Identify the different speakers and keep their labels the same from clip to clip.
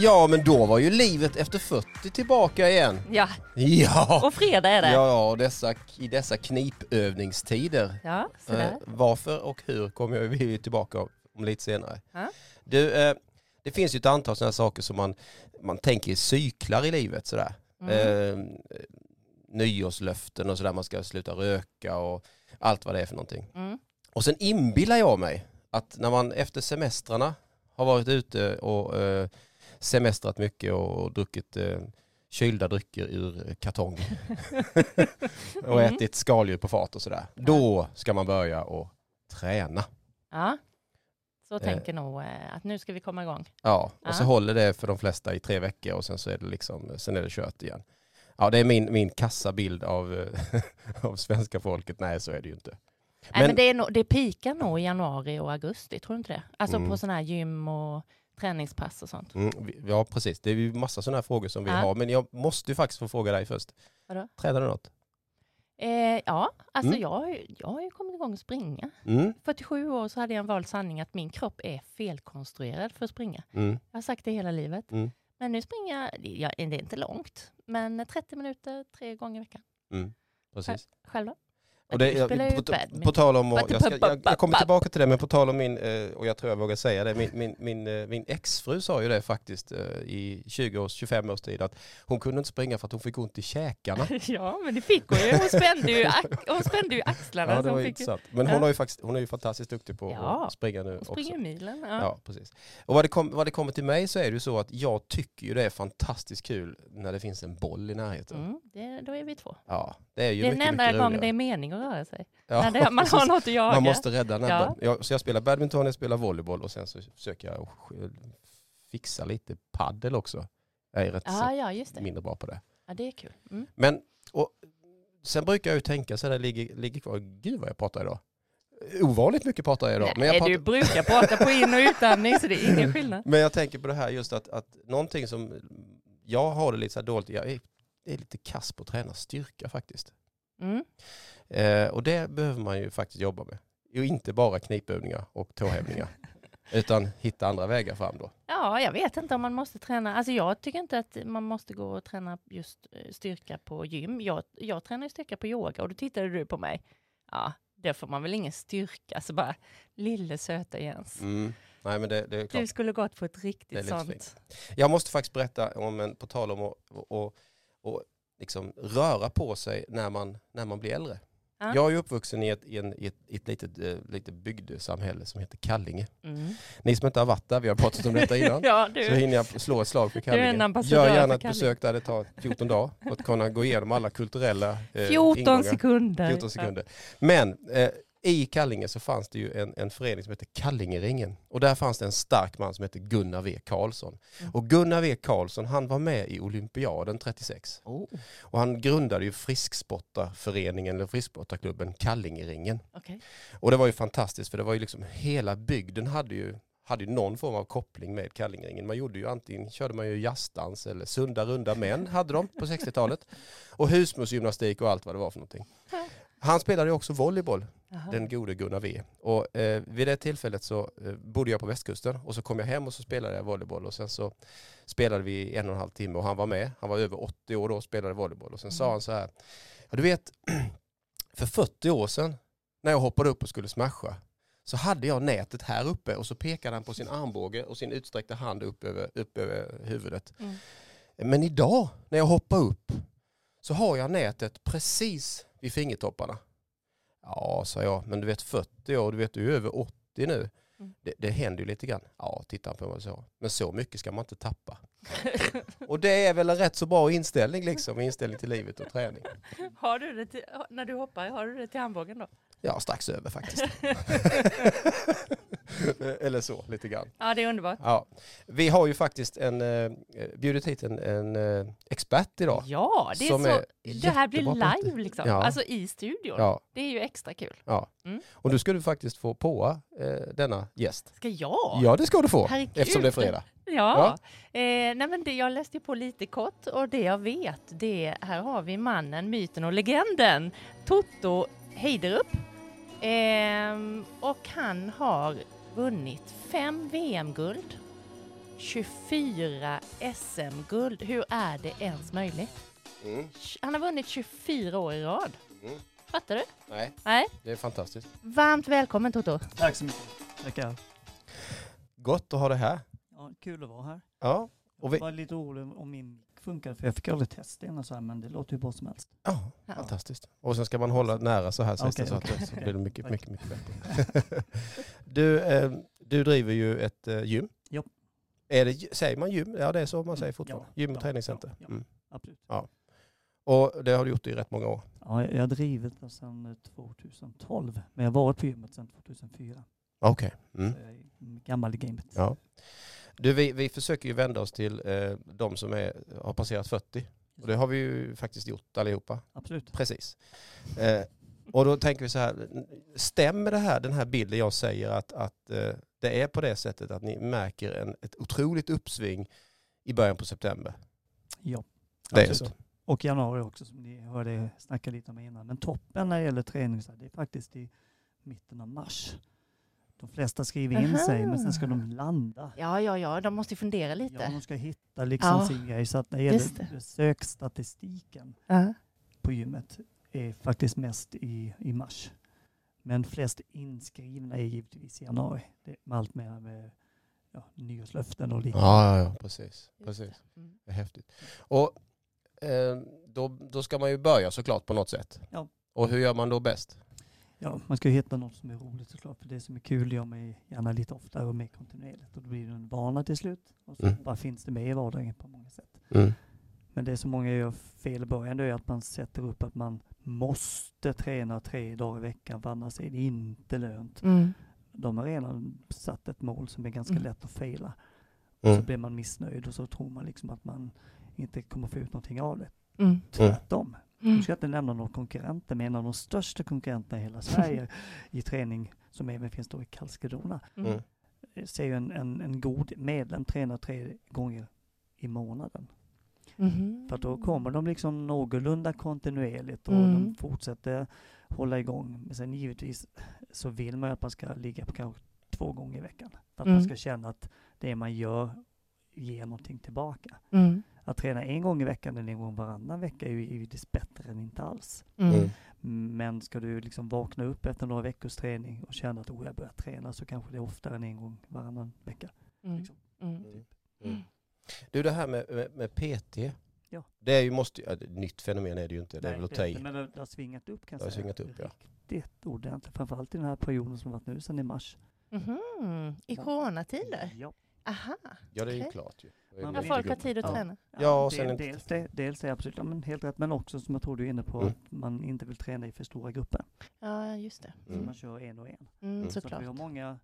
Speaker 1: Ja, men då var ju livet efter 40 tillbaka igen.
Speaker 2: Ja,
Speaker 1: Ja,
Speaker 2: och fredag är det.
Speaker 1: ja och dessa, i dessa knipövningstider.
Speaker 2: Ja, så
Speaker 1: Eh, varför och hur kommer jag vi tillbaka om lite senare.
Speaker 2: Ja.
Speaker 1: Du, eh, det finns ju ett antal sådana saker som man, man tänker i cyklar i livet sådär.
Speaker 2: Mm.
Speaker 1: Eh, nyårslöften och sådär, man ska sluta röka och allt vad det är för någonting.
Speaker 2: Mm.
Speaker 1: Och sen inbillar jag mig att när man efter semestrarna har varit ute och eh, semestrat mycket och druckit eh, kylda drycker ur kartong och
Speaker 2: Mm.
Speaker 1: ätit skaldjur på fat och sådär. Då ska man börja och träna.
Speaker 2: Ja, så
Speaker 1: Eh.
Speaker 2: tänker nog eh, att nu ska vi komma igång.
Speaker 1: Ja, och så
Speaker 2: Ja.
Speaker 1: håller det för de flesta i tre veckor och sen så är det liksom, sen är det kört igen. Ja, det är min, min kassa bild av, av svenska folket. Nej, så är det ju inte.
Speaker 2: Nej,
Speaker 1: Men-
Speaker 2: men det, är nog, det pikar nog i januari och augusti, tror du inte det? Alltså
Speaker 1: Mm.
Speaker 2: på sådana här gym och träningspass och sånt.
Speaker 1: Mm, ja, precis. Det är ju massa sådana här frågor som vi
Speaker 2: Ja.
Speaker 1: har. Men jag måste ju faktiskt få fråga dig först.
Speaker 2: Vadå?
Speaker 1: Tränar du något?
Speaker 2: Eh, ja, alltså
Speaker 1: Mm.
Speaker 2: jag, har ju- jag har ju kommit igång att springa.
Speaker 1: Mm.
Speaker 2: 47 år så hade jag en vald sanning att min kropp är felkonstruerad för att springa.
Speaker 1: Mm.
Speaker 2: Jag har sagt det hela livet.
Speaker 1: Mm.
Speaker 2: Men nu springer jag, det- jag, det är inte långt, men 30 minuter tre gånger i veckan.
Speaker 1: Mm. Precis.
Speaker 2: Själv då?
Speaker 1: Och det, jag, på, på tal om, jag, ska, jag, jag kommer
Speaker 2: Ba-
Speaker 1: tillbaka till det, men på tal om min, eh, och jag tror jag vågar säga det, min, min, min, eh, min exfru sa ju det faktiskt eh, i 20 års, 25 års tid, att hon kunde inte springa för att hon fick ont i käkarna.
Speaker 2: Ja, men det fick hon ju. Hon spände ju, hon spände ju axlarna.
Speaker 1: Ja, det var intressant. Men hon, har ju faktiskt, hon är ju fantastiskt duktig på
Speaker 2: Ja.
Speaker 1: att springa nu
Speaker 2: Hon
Speaker 1: också.
Speaker 2: springer milen. Ja.
Speaker 1: Ja, precis. Och vad det, kom, vad det kommer till mig så är det ju så att jag tycker ju det är fantastiskt kul när det finns en boll i närheten.
Speaker 2: Mm, det, då är vi två.
Speaker 1: Ja, det är ju
Speaker 2: Det är den
Speaker 1: mycket,
Speaker 2: enda
Speaker 1: mycket
Speaker 2: gången det är mening röra sig.
Speaker 1: Ja,
Speaker 2: det, man har något att jaga.
Speaker 1: Man måste rädda näbben.
Speaker 2: Ja.
Speaker 1: Jag, så jag spelar badminton, jag spelar volleyboll och sen så försöker jag fixa lite paddel också. Jag är rätt
Speaker 2: Ja,
Speaker 1: så
Speaker 2: ja, just det.
Speaker 1: mindre bra på det.
Speaker 2: Ja, det är kul. Mm.
Speaker 1: Men och, sen brukar jag ju tänka så här, ligger, ligger kvar, gud vad jag pratar idag. Ovanligt mycket pratar jag idag. Men jag,
Speaker 2: Nej,
Speaker 1: pratar,
Speaker 2: du brukar prata på in och utandning så det är ingen skillnad.
Speaker 1: men jag tänker på det här just att, att någonting som jag har det lite så här dåligt, jag är, är lite kass på att träna styrka faktiskt.
Speaker 2: Mm.
Speaker 1: Eh, och det behöver man ju faktiskt jobba med. Och inte bara knipövningar och tåhävningar. utan hitta andra vägar fram då.
Speaker 2: Ja, jag vet inte om man måste träna. Alltså jag tycker inte att man måste gå och träna just eh, styrka på gym. Jag, jag tränar ju styrka på yoga och då tittade du på mig. Ja, där får man väl ingen styrka, så bara lille söta Jens.
Speaker 1: Mm. Nej men det, det är klart.
Speaker 2: Du skulle gått på ett riktigt sånt.
Speaker 1: fint. Jag måste faktiskt berätta om en, på tal om att och, och, och liksom röra på sig när man, när man blir äldre.
Speaker 2: Ja.
Speaker 1: Jag är uppvuxen i ett, i en, i ett, i ett litet, eh, litet bygdesamhälle som heter Kallinge.
Speaker 2: Mm.
Speaker 1: Ni som inte har varit där, vi har pratat om detta innan.
Speaker 2: Ja,
Speaker 1: Så hinner jag slå ett slag för Kallinge. Gör gärna ett besök där det tar 14 dagar att kunna gå igenom alla kulturella eh,
Speaker 2: 14
Speaker 1: ingångar.
Speaker 2: sekunder.
Speaker 1: 14 sekunder. Men eh, i Kallinge så fanns det ju en, en förening som heter Kallingeringen. Och där fanns det en stark man som hette Gunnar V. Karlsson.
Speaker 2: Mm.
Speaker 1: Och Gunnar V. Karlsson han var med i olympiaden 36.
Speaker 2: Ja. Oh,
Speaker 1: Och han grundade ju frisksportarföreningen, eller frisksportarklubben Kallingeringen.
Speaker 2: okej.
Speaker 1: Och det var ju fantastiskt för det var ju liksom hela bygden hade ju hade ju någon form av koppling med Kallingeringen. Man gjorde ju antingen, körde man ju jazzdans eller sunda runda män hade de på 60-talet. Och husmorsgymnastik och allt vad det var för någonting. Han spelade också volleyboll,
Speaker 2: Jaha.
Speaker 1: den gode Gunnar V. Och eh, vid det tillfället så eh, bodde jag på västkusten och så kom jag hem och så spelade jag volleyboll och sen så spelade vi en och en halv timme och han var med. Han var över 80 år då och spelade volleyboll och sen sa
Speaker 2: Mm.
Speaker 1: han så här, ja du vet, för 40 år sedan när jag hoppade upp och skulle smasha så hade jag nätet här uppe och så pekade han på sin armbåge och sin utsträckta hand upp över, upp över huvudet.
Speaker 2: Mm.
Speaker 1: Men idag när jag hoppar upp så har jag nätet precis vid fingertopparna. Ja, sa jag, men du vet 40 år, du vet du är över 80 nu.
Speaker 2: Mm.
Speaker 1: Det, det händer ju lite grann. Ja, titta på mig så. Men så mycket ska man inte tappa. Och det är väl en rätt så bra inställning liksom, inställning till livet och träning.
Speaker 2: har du det till, när du hoppar, har du det till armbågen då?
Speaker 1: Ja, strax över faktiskt. Eller så, lite grann.
Speaker 2: Ja, det är underbart.
Speaker 1: Ja. Vi har ju faktiskt en, eh, bjudit hit en, en eh, expert idag.
Speaker 2: Ja, det, är så,
Speaker 1: är
Speaker 2: det här blir
Speaker 1: på
Speaker 2: live liksom.
Speaker 1: Ja.
Speaker 2: Alltså i studion.
Speaker 1: Ja,
Speaker 2: Det är ju extra kul.
Speaker 1: ja.
Speaker 2: Mm.
Speaker 1: Och nu ska du faktiskt få påa eh, denna gäst.
Speaker 2: Ska jag?
Speaker 1: Ja, det ska du få.
Speaker 2: Herregud.
Speaker 1: Eftersom det är fredag.
Speaker 2: Ja. Eh, nej men det, jag läste på lite kort och det jag vet det är, här har vi mannen, myten och legenden Toto Heiderup. Ehm, och han har vunnit fem VM-guld 24 SM-guld. Hur är det ens möjligt?
Speaker 1: Mm.
Speaker 2: Han har vunnit 24 år i rad.
Speaker 1: Mm.
Speaker 2: Fattar du?
Speaker 1: Nej,
Speaker 2: Nej.
Speaker 1: det är fantastiskt.
Speaker 2: Varmt välkommen Toto.
Speaker 3: Tack så mycket. Tackar.
Speaker 1: Gott att ha det här.
Speaker 3: Ja, kul att vara här.
Speaker 1: Ja, Och
Speaker 3: Jag
Speaker 1: vi-
Speaker 3: var lite orolig om min funkar för jag fick aldrig testa och så här, men det låter ju bra som helst.
Speaker 1: ja
Speaker 2: Ja.
Speaker 1: fantastiskt. Och sen ska man hålla nära så här sägs det, så att
Speaker 3: okej,
Speaker 1: det så blir det mycket, mycket, mycket bättre. du, eh, du driver ju ett eh, gym.
Speaker 3: Jo.
Speaker 1: Är det, säger man gym? Ja det är så man säger
Speaker 3: Mm,
Speaker 1: fortfarande.
Speaker 3: ja,
Speaker 1: gym och
Speaker 3: ja,
Speaker 1: träningscenter.
Speaker 3: ja, ja.
Speaker 1: Mm.
Speaker 3: Absolut.
Speaker 1: Och det har du gjort i rätt många år.
Speaker 3: Ja, jag har drivit det sedan eh, 2012, men jag har varit på gymmet sedan 2004.
Speaker 1: Okej. Mm.
Speaker 3: Så jag är gammal i gamet.
Speaker 1: Ja. Du, vi, vi försöker ju vända oss till eh, de som är, har passerat 40. Och det har vi ju faktiskt gjort allihopa.
Speaker 3: Absolut.
Speaker 1: Precis. Eh, och då tänker vi så här, stämmer det här, den här bilden jag säger att, att eh, det är på det sättet att ni märker en, ett otroligt uppsving i början på september?
Speaker 3: Ja.
Speaker 1: Det är så?
Speaker 3: Och januari också som ni hörde snacka lite om innan. Men toppen när det gäller träning så här, det är faktiskt i mitten av mars. De flesta skriver in
Speaker 2: Aha.
Speaker 3: sig men sen ska de landa.
Speaker 2: Ja, ja, ja, de måste ju fundera
Speaker 3: Ja,
Speaker 2: lite.
Speaker 3: de ska hitta liksom
Speaker 2: Ja.
Speaker 3: sin grej. Så att när det gäller sökstatistiken
Speaker 2: Ja.
Speaker 3: på gymmet är faktiskt mest i, i mars. Men flest inskrivna är givetvis i januari. Det är med allt mer med ja, nyårslöften och liknande.
Speaker 1: Ja, ja, ja precis. Precis.
Speaker 2: Mm.
Speaker 1: Det är häftigt. Och eh, då, då ska man ju börja såklart på något sätt.
Speaker 3: Ja.
Speaker 1: Och hur gör man då bäst?
Speaker 3: Ja, man ska ju hitta något som är roligt såklart. För det som är kul gör man ju gärna lite oftare och mer kontinuerligt. Och då blir det en vana till slut. Och så
Speaker 1: Mm.
Speaker 3: bara finns det med i vardagen på många sätt.
Speaker 1: Mm.
Speaker 3: Men det som många gör fel i början det är att man sätter upp att man måste träna tre dagar i veckan för annars är det inte lönt.
Speaker 2: Mm.
Speaker 3: De har redan satt ett mål som är ganska
Speaker 2: Mm.
Speaker 3: lätt att fejla.
Speaker 1: Mm.
Speaker 3: Så blir man missnöjd och så tror man liksom att man inte kommer få ut någonting av det.
Speaker 2: Mm.
Speaker 3: Tvärtom.
Speaker 2: Mm.
Speaker 3: Nu ska jag inte nämna några konkurrenter, men en av de största konkurrenterna i hela Sverige i träning, som även finns då i Karlskrona,
Speaker 2: Mm.
Speaker 1: Mm.
Speaker 3: eh, säger en, en, en god medlem tränar tre gånger i månaden.
Speaker 2: Mhm.
Speaker 3: För då kommer de liksom någorlunda kontinuerligt och
Speaker 2: Mm.
Speaker 3: de fortsätter hålla igång. Men sen givetvis så vill man ju att man ska ligga på kanske två gånger i veckan. För att
Speaker 2: Mm.
Speaker 3: man ska känna att det man gör ger någonting tillbaka.
Speaker 2: Mm.
Speaker 3: Att träna en gång i veckan eller en gång varannan vecka är ju givetvis bättre än inte alls.
Speaker 2: Mm.
Speaker 1: Mm.
Speaker 3: Men ska du liksom vakna upp efter några veckors träning och känna att oh, jag börjar träna så kanske det är oftare än en gång varannan vecka.
Speaker 2: Mm.
Speaker 3: Liksom.
Speaker 2: Mm.
Speaker 1: Mm. Du det här med, med, med PT.
Speaker 3: Ja.
Speaker 1: Det är ju måste, ja, nytt fenomen är det ju inte. Det är
Speaker 3: Nej,
Speaker 1: väl att ta i.
Speaker 3: Men det, det har svingat upp kan
Speaker 1: Det
Speaker 3: jag
Speaker 1: har
Speaker 3: säga.
Speaker 1: svingat upp, ja.
Speaker 3: Riktigt ordentligt. Framförallt i den här perioden som varit nu sedan i mars.
Speaker 2: Mhm. I
Speaker 3: Ja.
Speaker 2: coronatider?
Speaker 3: Ja.
Speaker 2: Aha.
Speaker 1: Ja det är ju
Speaker 2: Okej.
Speaker 1: klart ju. Det
Speaker 3: Man blir
Speaker 2: folk har tid att
Speaker 3: Ja.
Speaker 2: träna?
Speaker 1: Ja, och
Speaker 3: del-
Speaker 1: sen
Speaker 3: dels, det, dels är absolut ja, men helt rätt, men också som jag tror du är inne på,
Speaker 1: Mm.
Speaker 3: att man inte vill träna i för stora grupper.
Speaker 2: Ja, just det.
Speaker 3: Så
Speaker 1: Mm.
Speaker 3: man kör en och en.
Speaker 2: Mm,
Speaker 1: Mm.
Speaker 3: Så
Speaker 2: såklart.
Speaker 3: vi har många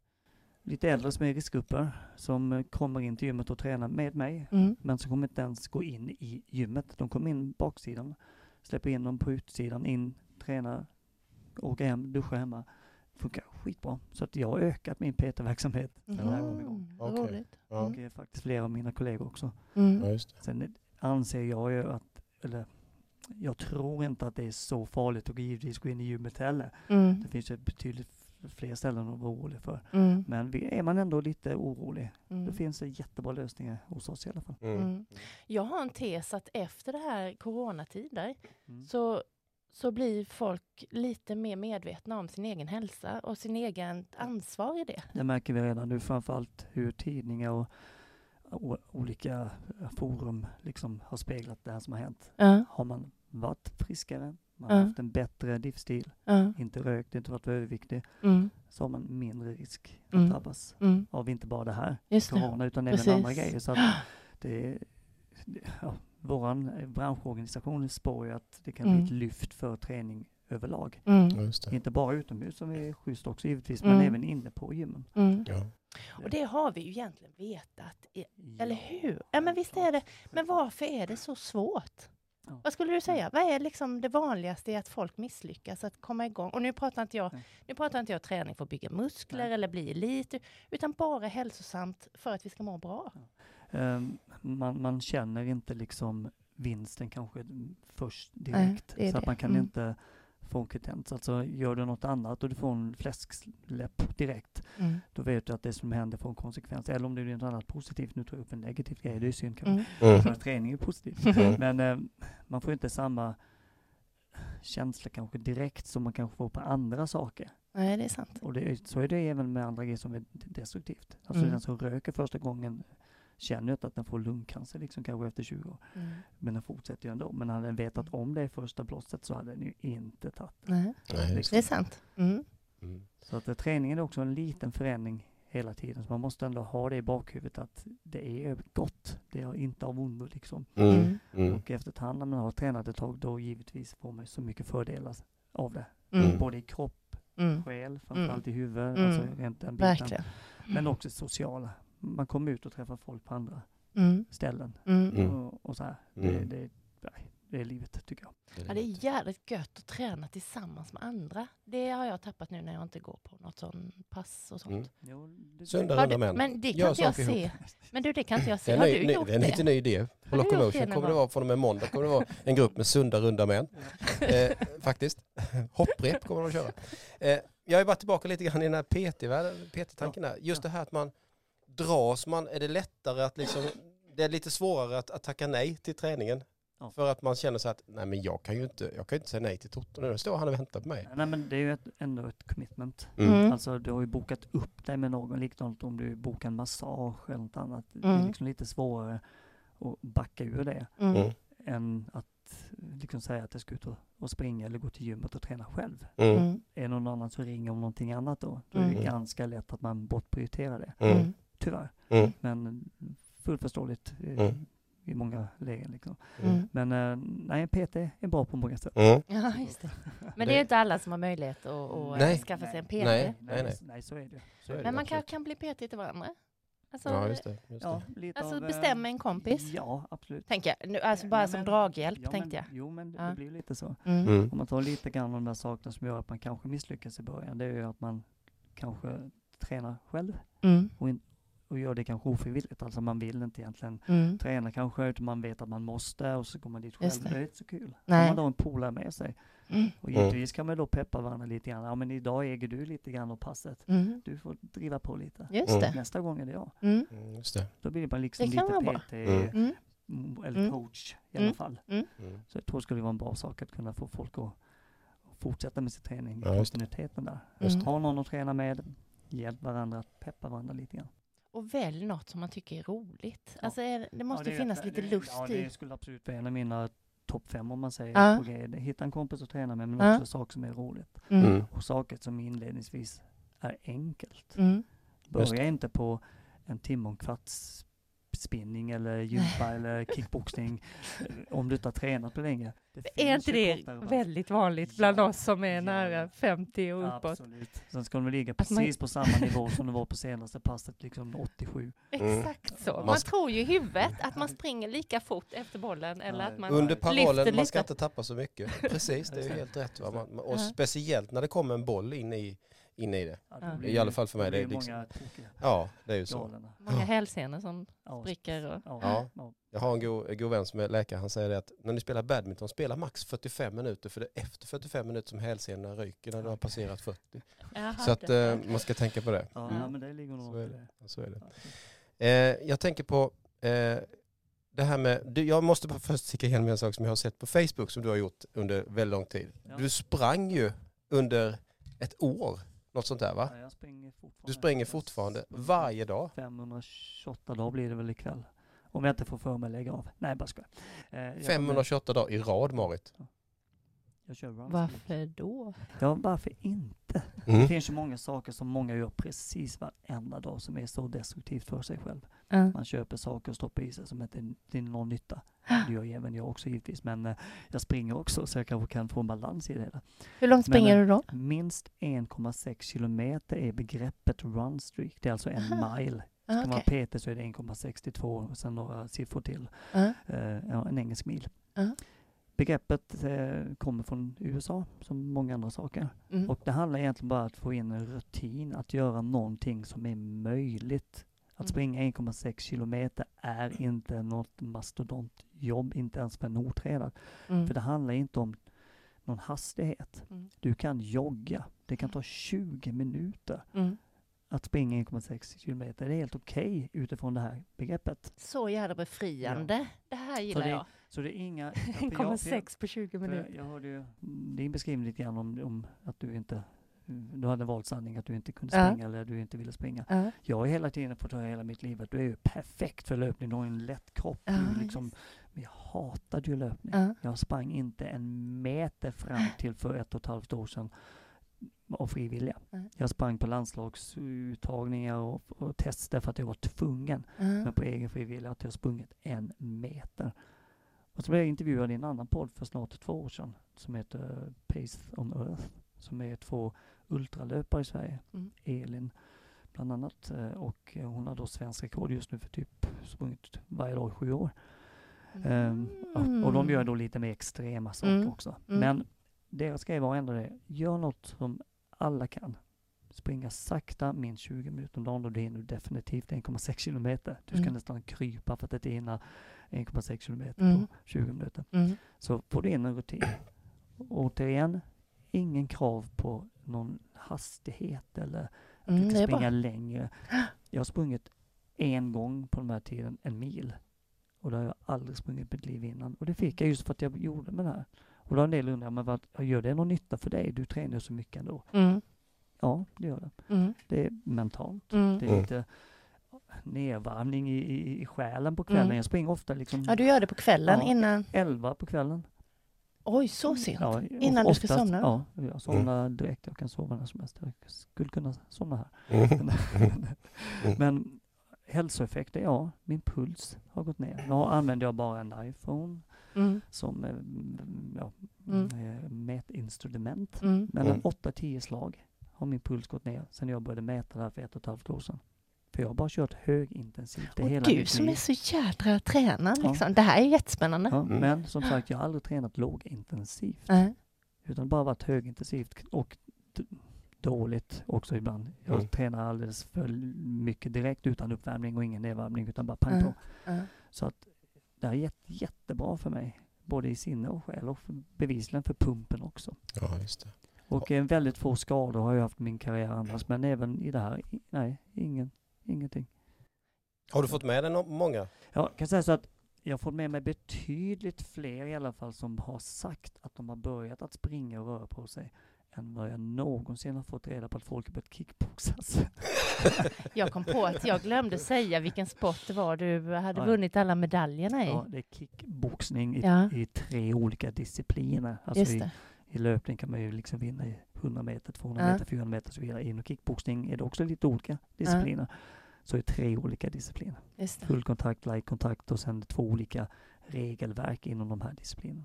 Speaker 3: lite äldre som är i riskgrupper som eh, kommer in till gymmet och tränar med mig.
Speaker 2: Mm.
Speaker 3: Men som kommer inte ens gå in i gymmet. De kommer in baksidan, släpper in dem på utsidan, in, tränar, åker hem, duschar hemma. Funkar skitbra. Så att jag har ökat min PT-verksamhet.
Speaker 2: Vad
Speaker 1: Okej.
Speaker 2: roligt.
Speaker 1: Ja.
Speaker 3: Och eh, faktiskt flera av mina kollegor också.
Speaker 2: Mm.
Speaker 1: ja, just det.
Speaker 3: Sen anser jag ju att, eller jag tror inte att det är så farligt att givetvis gå in i gymmet heller.
Speaker 2: Mm.
Speaker 3: Det finns ju betydligt fler ställen att vara orolig för.
Speaker 2: Mm.
Speaker 3: Men är man ändå lite orolig,
Speaker 2: Mm.
Speaker 3: då finns det jättebra lösningar hos oss i alla fall.
Speaker 1: Mm.
Speaker 2: Mm. Jag har en tes att efter det här coronatider
Speaker 3: Mm.
Speaker 2: så, så blir folk lite mer medvetna om sin egen hälsa och sin egen ansvar i det.
Speaker 3: Det märker vi redan nu framförallt hur tidningar och olika forum liksom har speglat det här som har hänt.
Speaker 2: Ja,
Speaker 3: Har man varit friskare, man har haft en bättre livsstil,
Speaker 2: ja,
Speaker 3: inte rökt, inte varit överviktig,
Speaker 2: mm,
Speaker 3: så har man mindre risk att
Speaker 2: Mm.
Speaker 3: drabbas
Speaker 2: mm,
Speaker 3: av inte bara det här
Speaker 2: just det.
Speaker 3: corona utan även
Speaker 2: Precis.
Speaker 3: andra grejer. Så det, det, ja, våran eh, branschorganisation spår ju att det kan bli
Speaker 2: Mm.
Speaker 3: ett lyft för träning överlag.
Speaker 2: Mm,
Speaker 1: Ja, just det.
Speaker 3: Inte bara utomhus som är schysst också givetvis,
Speaker 2: Mm.
Speaker 3: men även inne på gymmen.
Speaker 2: mm.
Speaker 1: Ja.
Speaker 2: Och det har vi ju egentligen vetat, i, eller
Speaker 3: Ja,
Speaker 2: hur? Ja men visst är det, men varför är det så svårt?
Speaker 3: Ja.
Speaker 2: Vad skulle du säga? Vad är liksom det vanligaste i att folk misslyckas att komma igång? Och nu pratar inte jag,
Speaker 3: Nej.
Speaker 2: nu pratar inte jag träning för att bygga muskler
Speaker 3: Nej.
Speaker 2: eller bli elit, utan bara hälsosamt för att vi ska må bra.
Speaker 3: Ehm, man, man känner inte liksom vinsten kanske först direkt.
Speaker 2: är
Speaker 3: så att man kan
Speaker 2: Mm.
Speaker 3: inte fonkutens. Alltså gör du något annat och du får en fläskläpp direkt,
Speaker 2: Mm.
Speaker 3: då vet du att det som händer får en konsekvens. Eller om det blir något annat positivt, nu tar jag upp en negativ grej, det är synd kanske.
Speaker 2: Mm.
Speaker 1: Mm.
Speaker 3: För träning är positivt.
Speaker 1: Mm.
Speaker 3: Men eh, man får inte samma känsla kanske direkt som man kanske får på andra saker.
Speaker 2: Nej, det är sant.
Speaker 3: Och det, är- så är det även med andra grejer som är destruktivt. Alltså
Speaker 2: Mm.
Speaker 3: den som röker första gången känner ju inte att den får lungcancer liksom kanske efter 20 år.
Speaker 2: Mm.
Speaker 3: Men den fortsätter ju ändå. Men hade den vetat om det i första blåset så hade den ju inte tagit.
Speaker 2: Nej,
Speaker 1: Nej, just
Speaker 2: det är sant. Mm.
Speaker 1: Mm.
Speaker 3: Så att eh, träningen är också en liten förändring hela tiden. Så man måste ändå ha det i bakhuvudet att det är gott. Det är inte av ondo liksom.
Speaker 1: Mm.
Speaker 2: Mm.
Speaker 1: Mm.
Speaker 3: Och efterhand när man har tränat ett tag då givetvis får man så mycket fördelar av det.
Speaker 2: Mm.
Speaker 3: Både i kropp,
Speaker 2: Mm.
Speaker 3: själ, framförallt i huvudet,
Speaker 2: Mm.
Speaker 3: alltså rent den biten.
Speaker 2: Verkligen.
Speaker 3: Men också sociala. Man kommer ut och träffar folk på andra
Speaker 2: Mm.
Speaker 3: ställen.
Speaker 2: Mm.
Speaker 1: Mm.
Speaker 3: Och, och så här. Det,
Speaker 1: Mm.
Speaker 3: det, nej, det är livet tycker jag.
Speaker 2: Ja, det är jävligt gött att träna tillsammans med andra. Det har jag tappat nu när jag inte går på något sånt pass och sånt.
Speaker 1: Mm.
Speaker 3: Det,
Speaker 1: Sunda
Speaker 2: Ja,
Speaker 1: runda
Speaker 2: det,
Speaker 1: män.
Speaker 2: men det kan
Speaker 1: Gör
Speaker 2: inte jag
Speaker 1: ihop.
Speaker 2: se. Men du, det kan inte jag
Speaker 1: Det
Speaker 2: se. Har
Speaker 1: ny,
Speaker 2: du
Speaker 1: ny,
Speaker 2: gjort
Speaker 1: det är en
Speaker 2: det?
Speaker 1: lite ny idé. På
Speaker 2: det
Speaker 1: Locomotion kommer det vara från och med måndag kommer det vara en grupp med sunda runda män. Eh, faktiskt. Hopprep kommer de att köra. Eh, jag är bara tillbaka lite grann i den här PT-världen, PT-tanken där. Just det här att man dras, man, är det lättare att liksom, det är lite svårare att, att tacka nej till träningen.
Speaker 3: Ja.
Speaker 1: För att man känner så att, nej men jag kan ju inte, jag kan inte säga nej till Toto nu, står han och väntar på mig.
Speaker 3: Nej men det är ju ett, ändå ett commitment.
Speaker 1: Mm.
Speaker 2: Mm.
Speaker 3: Alltså du har ju bokat upp dig med någon, likadant om du bokar en massage eller något annat. Det
Speaker 2: Mm.
Speaker 3: är liksom lite svårare att backa ur det
Speaker 2: Mm.
Speaker 1: Mm.
Speaker 3: än att liksom säga att jag ska ut och, och springa eller gå till gymmet och träna själv.
Speaker 1: Mm.
Speaker 2: Mm.
Speaker 3: Är det någon annan som ringer om någonting annat då, då är det
Speaker 1: Mm.
Speaker 3: ganska lätt att man bortprioriterar det.
Speaker 1: Mm.
Speaker 2: Mm.
Speaker 3: Tyvärr.
Speaker 1: Mm.
Speaker 3: Men fullt förståeligt
Speaker 1: Mm.
Speaker 3: i många lägen. Liksom.
Speaker 2: Mm.
Speaker 3: Men eh, nej, PT är bra på många sätt.
Speaker 1: Mm.
Speaker 2: Ja, just det. Men
Speaker 1: Det-
Speaker 2: det är inte alla som har möjlighet att, att
Speaker 1: Nej.
Speaker 2: skaffa sig en PT.
Speaker 1: Nej.
Speaker 3: nej, nej, så är det. Så är det.
Speaker 2: Men man kan,
Speaker 1: absolut.
Speaker 2: kan bli PT till varandra. Alltså,
Speaker 1: Ja, just det. Just
Speaker 3: Ja,
Speaker 1: det.
Speaker 2: alltså
Speaker 3: av, eh,
Speaker 2: bestämma en kompis.
Speaker 3: Ja, absolut.
Speaker 2: Tänker jag. Nu, alltså bara
Speaker 3: Ja,
Speaker 2: som
Speaker 3: men-
Speaker 2: draghjälp,
Speaker 3: ja,
Speaker 2: tänkte jag.
Speaker 3: Jo, men det,
Speaker 2: Ja.
Speaker 3: det blir lite så.
Speaker 2: Mm.
Speaker 1: Mm.
Speaker 3: Om man tar lite grann av de där sakerna som gör att man kanske misslyckas i början, det är ju att man kanske tränar själv
Speaker 2: Mm.
Speaker 3: och, in, och gör det kanske ofrivilligt. Alltså man vill inte egentligen
Speaker 2: Mm.
Speaker 3: träna kanske, utan man vet att man måste och så går man dit själv. Det.
Speaker 2: det.
Speaker 3: är inte så kul.
Speaker 2: Nej.
Speaker 3: Om man då har en polare med sig.
Speaker 2: Mm.
Speaker 3: Och givetvis kan man då peppa varandra lite grann. Ja men idag äger du lite grann av passet.
Speaker 2: Mm.
Speaker 3: Du får driva på lite.
Speaker 2: Just
Speaker 1: Mm.
Speaker 2: det.
Speaker 3: Nästa gång är det jag.
Speaker 2: Mm.
Speaker 1: Mm, just det.
Speaker 3: Då blir bara liksom lite. PT,
Speaker 1: Mm.
Speaker 2: Mm.
Speaker 3: mm, eller
Speaker 2: Mm.
Speaker 3: coach i
Speaker 2: Mm.
Speaker 3: alla fall.
Speaker 1: Mm.
Speaker 3: Så jag tror det skulle vara en bra sak att kunna få folk att fortsätta med sin träning,
Speaker 1: Ja,
Speaker 3: kontinuiteten där.
Speaker 1: Just
Speaker 2: Mm.
Speaker 3: Ha någon att träna med, hjälp varandra, att peppa varandra lite grann.
Speaker 2: Välj något som man tycker är roligt.
Speaker 3: Ja.
Speaker 2: Alltså det måste
Speaker 3: Ja,
Speaker 2: finnas
Speaker 3: det-
Speaker 2: lite
Speaker 3: det-
Speaker 2: lust
Speaker 3: ja,
Speaker 2: i.
Speaker 3: det skulle absolut vara en av mina topp fem om man säger
Speaker 2: Ja.
Speaker 3: grejer. Hitta en kompis att träna med, men
Speaker 2: Ja.
Speaker 3: också saker som är roligt.
Speaker 2: Mm.
Speaker 1: Mm.
Speaker 3: Och saker som inledningsvis är enkelt.
Speaker 2: Mm.
Speaker 3: Börja inte på en timme och en kvarts spinning eller gympa eller kickboxning eh, om du inte har tränat på länge. Det
Speaker 2: Är inte det väldigt vanligt bland
Speaker 3: Ja.
Speaker 2: oss som är
Speaker 3: Ja,
Speaker 2: nära
Speaker 3: ja.
Speaker 2: 50 och uppåt?
Speaker 3: Absolut. Sen ska de ligga
Speaker 2: Att man-
Speaker 3: precis på samma nivå som det var på senaste passet, liksom 87.
Speaker 1: Mm.
Speaker 2: Exakt så.
Speaker 3: Man
Speaker 2: Man
Speaker 1: ska-
Speaker 2: tror ju i huvudet att man springer lika fort efter bollen eller
Speaker 3: Nej.
Speaker 2: att man
Speaker 1: Under parollen, man ska
Speaker 2: lite.
Speaker 1: inte tappa så mycket. Precis, det är ju helt rätt. Va? Man, man- och speciellt när det kommer en boll in i, in i det.
Speaker 3: Ja, blir
Speaker 1: I alla fall för mig,
Speaker 3: då
Speaker 1: det är liksom-
Speaker 3: många tokiga
Speaker 1: Ja, det är ju så.
Speaker 3: galna.
Speaker 2: Många hälsenor som
Speaker 3: Ja,
Speaker 2: spricker. Och...
Speaker 3: ja,
Speaker 1: Ja.
Speaker 3: ja.
Speaker 1: Jag har en god, god vän som är läkare, han säger det att när ni spelar badminton, spela max 45 minuter för det är efter 45 minuter som hälsenorna ryker när du har passerat 40.
Speaker 2: Jaha,
Speaker 1: Så att
Speaker 2: det-
Speaker 1: eh, man ska tänka på det.
Speaker 3: Ja,
Speaker 2: Mm.
Speaker 3: ja, men det ligger nog
Speaker 1: Så är det.
Speaker 3: det.
Speaker 1: Så är det. Eh, jag tänker på eh, det här med, du, jag måste bara först sticka igenom en sak som jag har sett på Facebook som du har gjort under väldigt lång tid.
Speaker 3: Ja.
Speaker 1: Du sprang ju under ett år, något sånt där va?
Speaker 3: Ja, jag springer fortfarande.
Speaker 1: Du springer fortfarande varje dag.
Speaker 3: 528 dagar blir det väl ikväll. Om jag inte får för mig att lägga av. Nej, bara skojar. Eh, jag kommer-
Speaker 1: 528 dagar i rad Marit.
Speaker 3: Jag kör runs.
Speaker 2: Varför då?
Speaker 3: Ja, varför inte? Det
Speaker 1: Mm.
Speaker 3: finns ju många saker som många gör precis varenda dag som är så destruktivt för sig själv.
Speaker 2: Ja.
Speaker 3: Man köper saker och stoppar i sig som inte är till någon nytta. Det gör ju även jag också givetvis, men eh, jag springer också så jag kanske kan få en balans i det hela.
Speaker 2: Hur långt springer
Speaker 3: Men,
Speaker 2: du då?
Speaker 3: Minst 1,6 kilometer är begreppet run streak. Det är alltså en
Speaker 2: Aha.
Speaker 3: mile.
Speaker 2: Ah,
Speaker 3: Ska man
Speaker 2: okej.
Speaker 3: vara PT så är det 1,62 och sen några siffror till.
Speaker 2: Ja.
Speaker 3: Eh, ja, en engelsk mil.
Speaker 2: Ja.
Speaker 3: Begreppet eh, kommer från USA som många andra saker.
Speaker 2: Mm.
Speaker 3: Och det handlar egentligen bara om att få in en rutin, att göra någonting som är möjligt. Att
Speaker 2: Mm.
Speaker 3: springa 1,6 kilometer är inte något mastodontjobb, inte ens för en otränad.
Speaker 2: Mm.
Speaker 3: För det handlar inte om någon hastighet.
Speaker 2: Mm.
Speaker 3: Du kan jogga. Det kan ta 20 minuter
Speaker 2: Mm.
Speaker 3: att springa 1,6 kilometer. Det är helt okej utifrån det här begreppet.
Speaker 2: Så jävla befriande. Det här gillar
Speaker 3: det-
Speaker 2: jag.
Speaker 3: Så det är inga... för jag- för jag-
Speaker 2: 1,6 på 20
Speaker 3: för
Speaker 2: minuter.
Speaker 3: Jag hörde ju din beskrivning lite grann om, om att du inte du hade valt sanning att du inte kunde
Speaker 2: Ja.
Speaker 3: springa eller du inte ville springa.
Speaker 2: Ja.
Speaker 3: Jag har hela tiden fått höra hela mitt liv att du är ju perfekt för löpning. Du har en lätt kropp.
Speaker 2: Ja,
Speaker 3: liksom, men jag hatade ju löpning.
Speaker 2: Ja.
Speaker 3: Jag sprang inte en meter fram till för ett och ett halvt år sedan av frivilliga.
Speaker 2: Nej.
Speaker 3: Jag sprang på landslagsuttagningar och, och tester för att jag var tvungen.
Speaker 2: Ja.
Speaker 3: Men på egen frivillig att jag sprungit en meter. Och så blev jag intervjuad i en annan podd för snart två år sedan som heter Pace on Earth. Som är två ultralöpare i Sverige.
Speaker 2: Mm.
Speaker 3: Elin bland annat. eh, Och eh, hon har då svensk rekord just nu för typ sprungit varje dag i sju år. Ehm, ja, och de gör då lite mer extrema saker
Speaker 2: Mm.
Speaker 3: också.
Speaker 2: Mm.
Speaker 3: Men deras grej var ändå det, gör något som alla kan. Springa sakta, minst 20 minuter om dagen och det hinner du definitivt 1,6 kilometer. Du ska
Speaker 2: Mm.
Speaker 3: nästan krypa för att inte hinna 1,6 kilometer
Speaker 2: Mm.
Speaker 3: på 20 minuter.
Speaker 2: Mm.
Speaker 3: Så får du in en rutin. Återigen, ingen krav på någon hastighet eller att
Speaker 2: Mm,
Speaker 3: du ska springa
Speaker 2: bra.
Speaker 3: längre. Jag har sprungit en gång på den här tiden, en mil. Och det har jag aldrig sprungit mitt liv innan. Och det fick jag just för att jag gjorde med det här. Och då har en del undrat, men vad, gör det någon nytta för dig? Du tränar så mycket ändå.
Speaker 2: Mm.
Speaker 3: Ja, det gör det.
Speaker 2: Mm.
Speaker 3: Det är mentalt.
Speaker 2: Mm.
Speaker 3: Det är
Speaker 1: Mm.
Speaker 3: lite nedvarvning i, i, i själen på kvällen.
Speaker 2: Mm.
Speaker 3: Jag springer ofta liksom
Speaker 2: Ja, du gör det på kvällen
Speaker 3: Ja.
Speaker 2: innan.
Speaker 3: 11 på kvällen.
Speaker 2: Oj, så sent?
Speaker 3: Ja,
Speaker 2: Innan du ska
Speaker 3: oftast-
Speaker 2: somna?
Speaker 3: Ja, jag somnar direkt. Jag kan sova när som helst. Jag skulle kunna somna här.
Speaker 1: Mm.
Speaker 3: Men hälsoeffekter, ja, min puls har gått ner. Nu använder jag bara en iPhone
Speaker 2: Mm.
Speaker 3: som eh, mm, ja,
Speaker 2: Mm.
Speaker 3: eh, mätinstrument.
Speaker 2: Mm.
Speaker 3: Men
Speaker 1: Mm.
Speaker 3: en 8-10 slag har min puls gått ner sen jag började mäta det här för ett och ett halvt år sedan. För jag har bara kört högintensivt det
Speaker 2: Och
Speaker 3: hela
Speaker 2: du som
Speaker 3: liv.
Speaker 2: är så jädra tränad
Speaker 3: Ja.
Speaker 2: liksom. Det här är jättespännande.
Speaker 3: Ja,
Speaker 1: Mm.
Speaker 3: Men som sagt, jag har aldrig tränat lågintensivt.
Speaker 2: Nej.
Speaker 3: Utan bara varit högintensivt och dåligt också ibland. Jag
Speaker 1: Mm.
Speaker 3: tränar alldeles för mycket direkt utan uppvärmning och ingen nedvärmning utan bara pang
Speaker 2: Ja.
Speaker 3: på.
Speaker 2: Ja.
Speaker 3: Så att det är jätte, jättebra för mig. Både i sinne och själ och för, bevisligen för pumpen också.
Speaker 1: Ja, just det.
Speaker 3: Och eh, väldigt få skador har jag haft i min karriär annars. Men även i det här, nej, ingen, ingenting.
Speaker 1: Har du fått med dig många?
Speaker 3: Jag kan säga så att jag har fått med mig betydligt fler i alla fall som har sagt att de har börjat att springa och röra på sig än vad jag någonsin har fått reda på att folk har börjat kickboxas.
Speaker 2: Jag kom på att jag glömde säga vilken sport det var du hade
Speaker 3: Ja.
Speaker 2: vunnit alla medaljerna i.
Speaker 3: Ja, det är kickboxning i,
Speaker 2: Ja.
Speaker 3: i tre olika discipliner. Alltså
Speaker 2: Just det.
Speaker 3: I löpning kan man ju liksom vinna i 100 meter, 200
Speaker 2: Ja.
Speaker 3: meter, 400 meter och så vidare. Inom kickboxning är det också lite olika discipliner. Så är det tre olika discipliner.
Speaker 2: Just det.
Speaker 3: Full kontakt, light kontakt och sen två olika regelverk inom de här disciplinerna.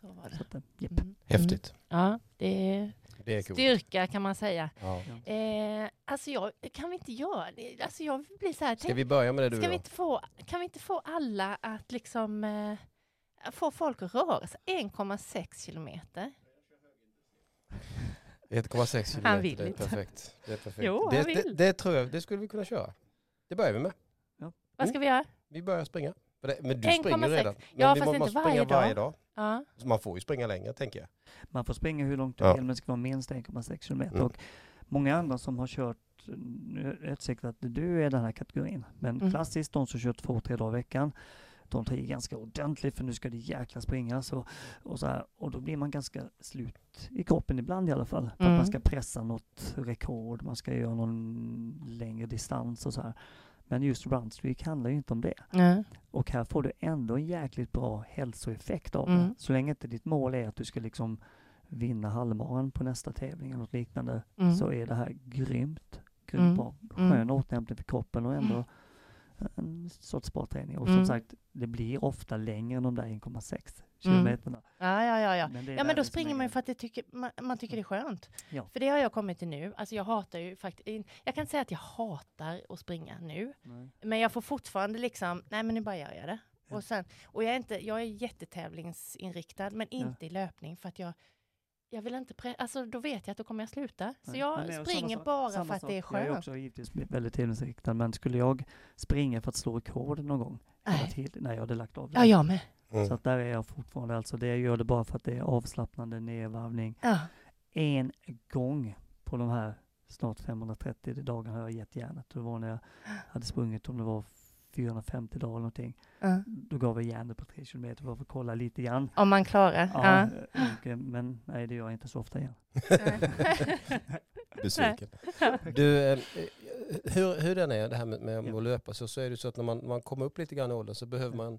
Speaker 2: Så var det.
Speaker 3: Så att, eh, japp.
Speaker 2: Mm.
Speaker 1: Häftigt.
Speaker 2: Mm. Ja, det är
Speaker 1: Det är
Speaker 2: styrka kan man säga.
Speaker 1: Ja.
Speaker 2: Eh, alltså jag, kan vi inte göra det? Alltså jag blir så här,
Speaker 1: Ska
Speaker 2: tänk,
Speaker 1: vi börja med det du
Speaker 2: ska
Speaker 1: och
Speaker 2: vi inte få, kan vi inte få alla att liksom eh, få folk att röra sig 1,6 kilometer?
Speaker 1: 1,6 kilometer,
Speaker 2: Han vill
Speaker 1: det är
Speaker 2: inte.
Speaker 1: perfekt. Det, är perfekt.
Speaker 2: Jo,
Speaker 1: det,
Speaker 2: han
Speaker 1: det,
Speaker 2: vill.
Speaker 1: det tror jag, det skulle vi kunna köra. Det börjar vi med.
Speaker 2: Vad ska vi göra?
Speaker 1: Vi börjar springa. Men du
Speaker 2: 1,6.
Speaker 1: springer ju redan. Men
Speaker 2: Ja,
Speaker 1: vi
Speaker 2: fast
Speaker 1: må-
Speaker 2: inte
Speaker 1: måste
Speaker 2: varje
Speaker 1: springa varje
Speaker 2: dag.
Speaker 1: dag.
Speaker 2: Ja.
Speaker 1: Så man får ju springa längre, tänker jag.
Speaker 3: Man får springa hur långt du
Speaker 1: Ja.
Speaker 3: vill, men det ska vara minst 1,6 kilometer.
Speaker 1: Mm.
Speaker 3: Och många andra som har kört, nu är det rätt säkert att du är den här kategorin, men
Speaker 2: Mm.
Speaker 3: klassiskt de som kör två, tre dagar i veckan, de tar i ganska ordentligt för nu ska det jäkla springas och, och så här. Och då blir man ganska slut i kroppen ibland i alla fall. För att
Speaker 2: Mm.
Speaker 3: man ska pressa något rekord, man ska göra någon längre distans och så här. Men just runstreak handlar ju inte om det.
Speaker 2: Ja.
Speaker 3: Och här får du ändå en jäkligt bra hälsoeffekt av det.
Speaker 2: Mm.
Speaker 3: Så länge inte ditt mål är att du ska liksom vinna halvmaran på nästa tävling eller något liknande
Speaker 2: Mm.
Speaker 3: så är det här grymt. Grymt
Speaker 2: Mm.
Speaker 3: bra.
Speaker 2: Mm.
Speaker 3: Skön återhämtning för kroppen och ändå en sorts sportträning. Och som
Speaker 2: Mm.
Speaker 3: sagt, det blir ofta längre än de där 1,6
Speaker 2: Mm.
Speaker 3: kilometerna.
Speaker 2: Ja, ja, ja, ja.
Speaker 3: Men
Speaker 2: Ja, men då springer man ju för att det tycker, man, man tycker det är skönt.
Speaker 3: Ja.
Speaker 2: För det har jag kommit till nu. Alltså jag hatar ju faktiskt, jag kan inte säga att jag hatar att springa nu.
Speaker 3: Nej.
Speaker 2: Men jag får fortfarande liksom, nej men nu bara gör jag det.
Speaker 3: Ja.
Speaker 2: Och, sen, och jag är, inte, jag är jättetävlingsinriktad, men
Speaker 3: Ja.
Speaker 2: inte i löpning för att jag, jag vill inte, pre- alltså då vet jag att då kommer jag sluta. Så
Speaker 3: Nej.
Speaker 2: jag springer
Speaker 3: samma sak-
Speaker 2: bara
Speaker 3: samma
Speaker 2: för att
Speaker 3: sak.
Speaker 2: det är
Speaker 3: Jag är
Speaker 2: skönt.
Speaker 3: också givetvis väldigt tävlingsinriktad, men skulle jag springa för att slå rekord någon gång?
Speaker 2: Nej.
Speaker 3: tiden- Nej, jag hade lagt av.
Speaker 2: Ja, jag med.
Speaker 1: Mm.
Speaker 3: Så att där är jag fortfarande, alltså det jag gör det bara för att det är avslappnande nedvarvning.
Speaker 2: Ja.
Speaker 3: En gång på de här snart 530 dagarna har jag gett järnet. Det var när jag hade sprungit om det var 450 dagar eller någonting.
Speaker 2: Ja.
Speaker 3: Då gav jag järnet på 3 kilometer för att kolla lite grann.
Speaker 2: Om man klarar.
Speaker 3: Ja,
Speaker 2: Ja.
Speaker 3: och, eh, men nej, det gör jag inte så ofta igen.
Speaker 1: Besviken. Du, eh, hur, hur den är det här med, med
Speaker 3: Ja.
Speaker 1: att löpa så, så är det så att när man, man kommer upp lite grann i åldern så behöver man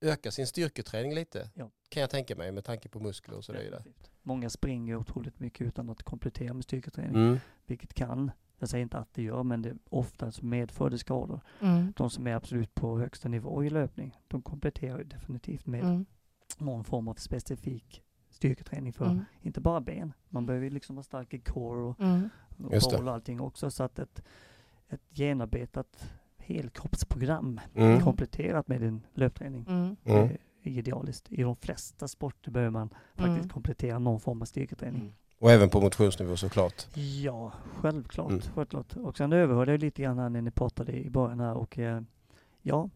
Speaker 1: öka sin styrketräning lite.
Speaker 3: Ja.
Speaker 1: Kan jag tänka mig med tanke på muskler och så vidare.
Speaker 3: Många springer otroligt mycket utan att komplettera med styrketräning,
Speaker 1: Mm.
Speaker 3: vilket kan, jag säger inte att det gör, men det oftast medför det skador.
Speaker 2: Mm.
Speaker 3: De som är absolut på högsta nivå i löpning, de kompletterar ju definitivt med
Speaker 2: Mm.
Speaker 3: någon form av specifik styrketräning för
Speaker 2: Mm.
Speaker 3: inte bara ben. Man behöver ju liksom vara stark i core och,
Speaker 2: Mm.
Speaker 3: och och allting också. Så att ett, ett genombetat helkroppsprogram
Speaker 1: Mm.
Speaker 3: kompletterat med din löpträning
Speaker 2: Mm.
Speaker 1: Mm.
Speaker 3: är idealiskt. I de flesta sporter behöver man faktiskt
Speaker 2: Mm.
Speaker 3: komplettera någon form av styrketräning.
Speaker 1: Och även på motionsnivå såklart.
Speaker 3: Ja, självklart.
Speaker 1: Mm.
Speaker 3: självklart. Och sen överhörde jag lite grann här när ni pratade i början här och eh, ja,